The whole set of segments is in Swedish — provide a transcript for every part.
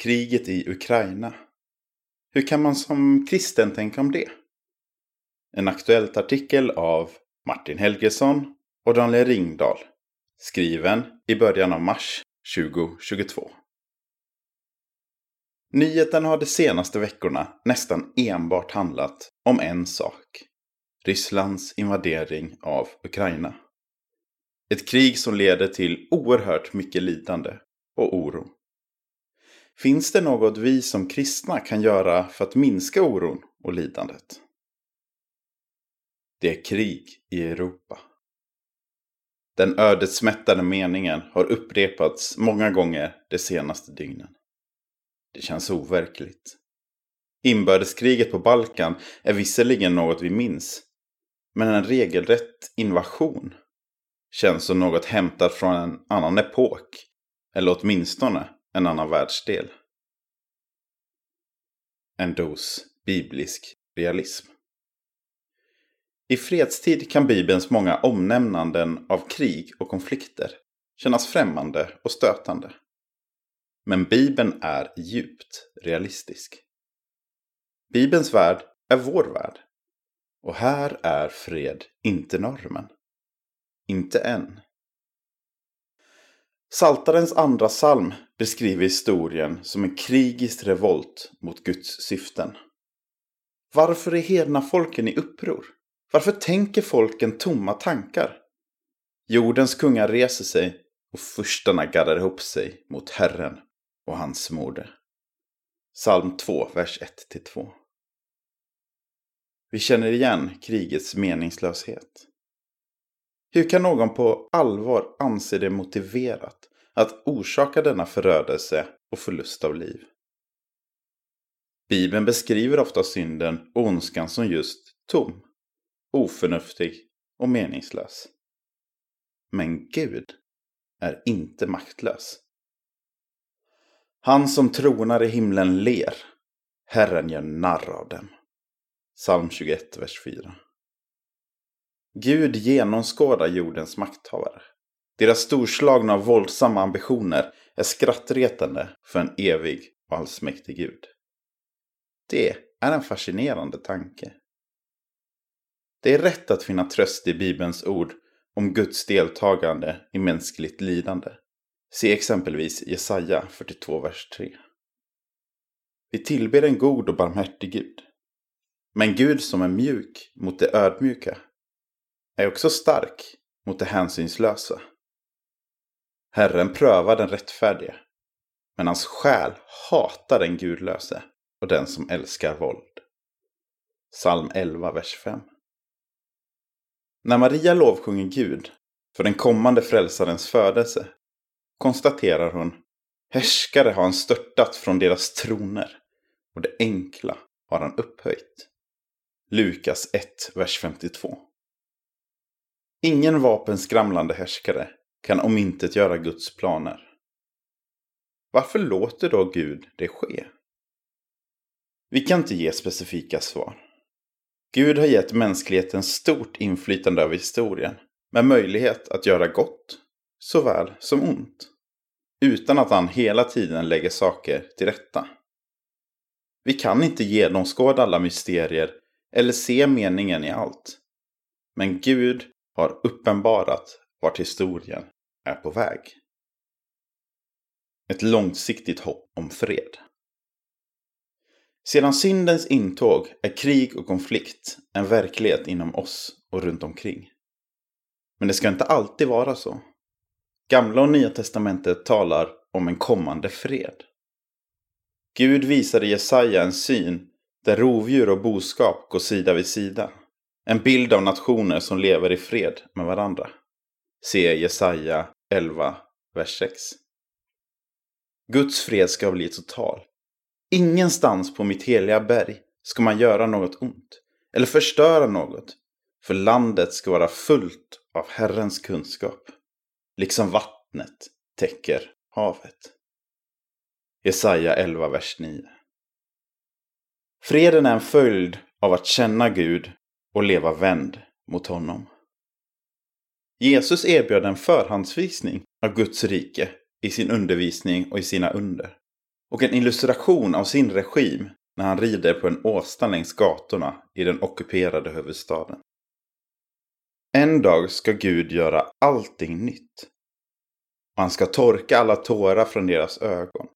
kriget i Ukraina. Hur kan man som kristen tänka om det? En aktuellt artikel av Martin Helgesson och Daniel Ringdahl. Skriven i början av mars 2022. Nyheten har de senaste veckorna nästan enbart handlat om en sak. Rysslands invadering av Ukraina. Ett krig som leder till oerhört mycket lidande och oro. Finns det något vi som kristna kan göra för att minska oron och lidandet? Det är krig i Europa. Den ödesmättade meningen har upprepats många gånger de senaste dygnen. Det känns overkligt. Inbördeskriget på Balkan är visserligen något vi minns. Men en regelrätt invasion känns som något hämtat från en annan epok. Eller åtminstone en annan världsdel. En dos biblisk realism. I fredstid kan Bibelns många omnämnanden av krig och konflikter kännas främmande och stötande. Men Bibeln är djupt realistisk. Bibelns värld är vår värld. Och här är fred inte normen. Inte än. Saltarens andra psalm beskriver historien som en krigisk revolt mot Guds syften. Varför är hedna folken i uppror? Varför tänker folken tomma tankar? Jordens kungar reser sig och furstarna gaddar ihop sig mot Herren och hans morde. Psalm 2, vers 1-2. Vi känner igen krigets meningslöshet. Hur kan någon på allvar anse det motiverat att orsaka denna förödelse och förlust av liv? Bibeln beskriver ofta synden och ondskan som just tom, oförnuftig och meningslös. Men Gud är inte maktlös. Han som tronar i himlen ler. Herren gör narr av dem. Psalm 21, vers 4. Gud genomskådar jordens makthavare. Deras storslagna och våldsamma ambitioner är skrattretande för en evig och allsmäktig Gud. Det är en fascinerande tanke. Det är rätt att finna tröst i Bibelns ord om Guds deltagande i mänskligt lidande. Se exempelvis Jesaja 42, vers 3. Vi tillber en god och barmhärtig Gud. Men Gud som är mjuk mot det ödmjuka är också stark mot det hänsynslösa. Herren prövar den rättfärdige, men hans själ hatar den gudlöse och den som älskar våld. Psalm 11, vers 5. När Maria lovsjunger Gud för den kommande frälsarens födelse konstaterar hon Härskare har han störtat från deras troner och det enkla har han upphöjt. Lukas 1, vers 52. Ingen vapenskramlande härskare kan omintetgöra Guds planer. Varför låter då Gud det ske? Vi kan inte ge specifika svar. Gud har gett mänskligheten stort inflytande över historien med möjlighet att göra gott såväl som ont. Utan att han hela tiden lägger saker till rätta. Vi kan inte genomskåda alla mysterier eller se meningen i allt. Men Gud har uppenbarat vart historien är på väg. Ett långsiktigt hopp om fred. Sedan syndens intåg är krig och konflikt en verklighet inom oss och runt omkring. Men det ska inte alltid vara så. Gamla och Nya Testamentet talar om en kommande fred. Gud visade Jesaja en syn där rovdjur och boskap går sida vid sida. En bild av nationer som lever i fred med varandra. Se Jesaja 11, vers 6. Guds fred ska bli total. Ingenstans på mitt heliga berg ska man göra något ont eller förstöra något. För landet ska vara fullt av Herrens kunskap. Liksom vattnet täcker havet. Jesaja 11, vers 9. Freden är en följd av att känna Gud och leva vänd mot honom. Jesus erbjöd en förhandsvisning av Guds rike i sin undervisning och i sina under. och en illustration av sin regim när han rider på en åsna längs gatorna i den ockuperade huvudstaden. En dag ska Gud göra allting nytt. Och han ska torka alla tårar från deras ögon.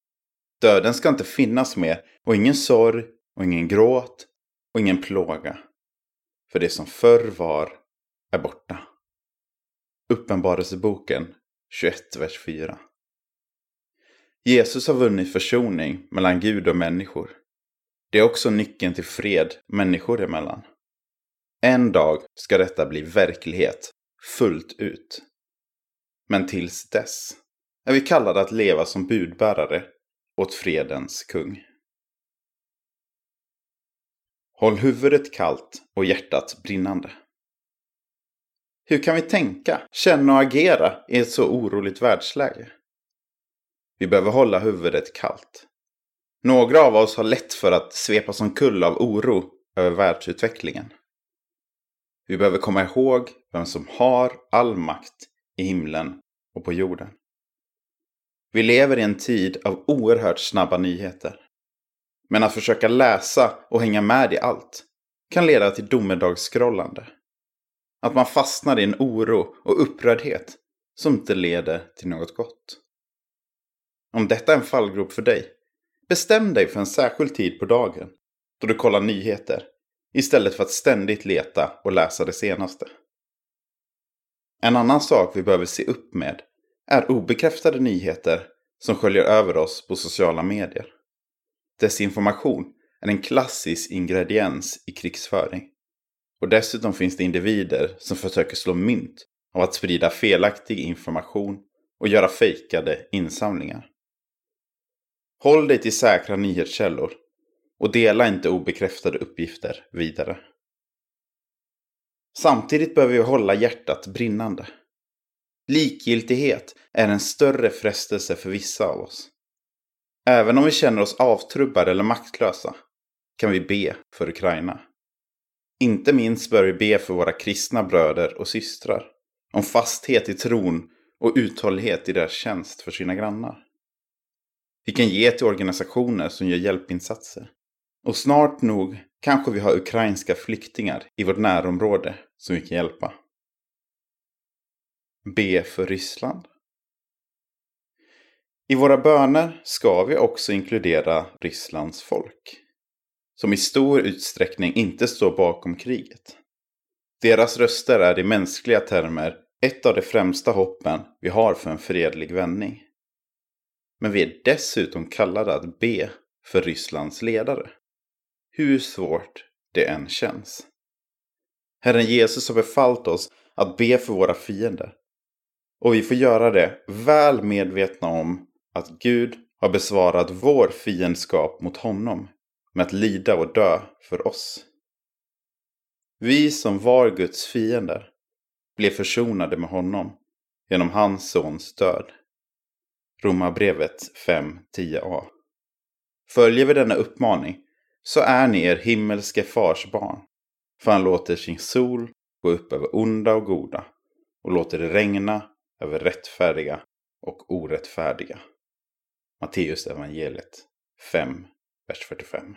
Döden ska inte finnas mer och ingen sorg och ingen gråt och ingen plåga. För det som förr var är borta. Uppenbarelseboken 21, vers 4. Jesus har vunnit försoning mellan Gud och människor. Det är också nyckeln till fred människor emellan. En dag ska detta bli verklighet, fullt ut. Men tills dess är vi kallade att leva som budbärare åt fredens kung. Håll huvudet kallt och hjärtat brinnande. Hur kan vi tänka, känna och agera i ett så oroligt världsläge? Vi behöver hålla huvudet kallt. Några av oss har lätt för att svepas omkull av oro över världsutvecklingen. Vi behöver komma ihåg vem som har all makt i himlen och på jorden. Vi lever i en tid av oerhört snabba nyheter. Men att försöka läsa och hänga med i allt kan leda till domedagsskrollande. Att man fastnar i en oro och upprördhet som inte leder till något gott. Om detta är en fallgrop för dig, bestäm dig för en särskild tid på dagen då du kollar nyheter istället för att ständigt leta och läsa det senaste. En annan sak vi behöver se upp med är obekräftade nyheter som sköljer över oss på sociala medier. Desinformation är en klassisk ingrediens i krigsföring. Och dessutom finns det individer som försöker slå mynt av att sprida felaktig information och göra fejkade insamlingar. Håll dig till säkra nyhetskällor och dela inte obekräftade uppgifter vidare. Samtidigt behöver vi hålla hjärtat brinnande. Likgiltighet är en större frestelse för vissa av oss. Även om vi känner oss avtrubbade eller maktlösa kan vi be för Ukraina. Inte minst bör vi be för våra kristna bröder och systrar. Om fasthet i tron och uthållighet i deras tjänst för sina grannar. Vi kan ge till organisationer som gör hjälpinsatser. Och snart nog kanske vi har ukrainska flyktingar i vårt närområde som vi kan hjälpa. Be för Ryssland. I våra böner ska vi också inkludera Rysslands folk. Som i stor utsträckning inte står bakom kriget. Deras röster är i mänskliga termer ett av de främsta hoppen vi har för en fredlig vändning. Men vi är dessutom kallade att be för Rysslands ledare. Hur svårt det än känns. Herren Jesus har befallt oss att be för våra fiender. Och vi får göra det väl medvetna om att Gud har besvarat vår fiendskap mot honom med att lida och dö för oss. Vi som var Guds fiender blev försonade med honom genom hans sons död. Romarbrevet 5.10a. Följer vi denna uppmaning så är ni er himmelske fars barn. För han låter sin sol gå upp över onda och goda och låter det regna över rättfärdiga och orättfärdiga. Matteus evangeliet 5, vers 45.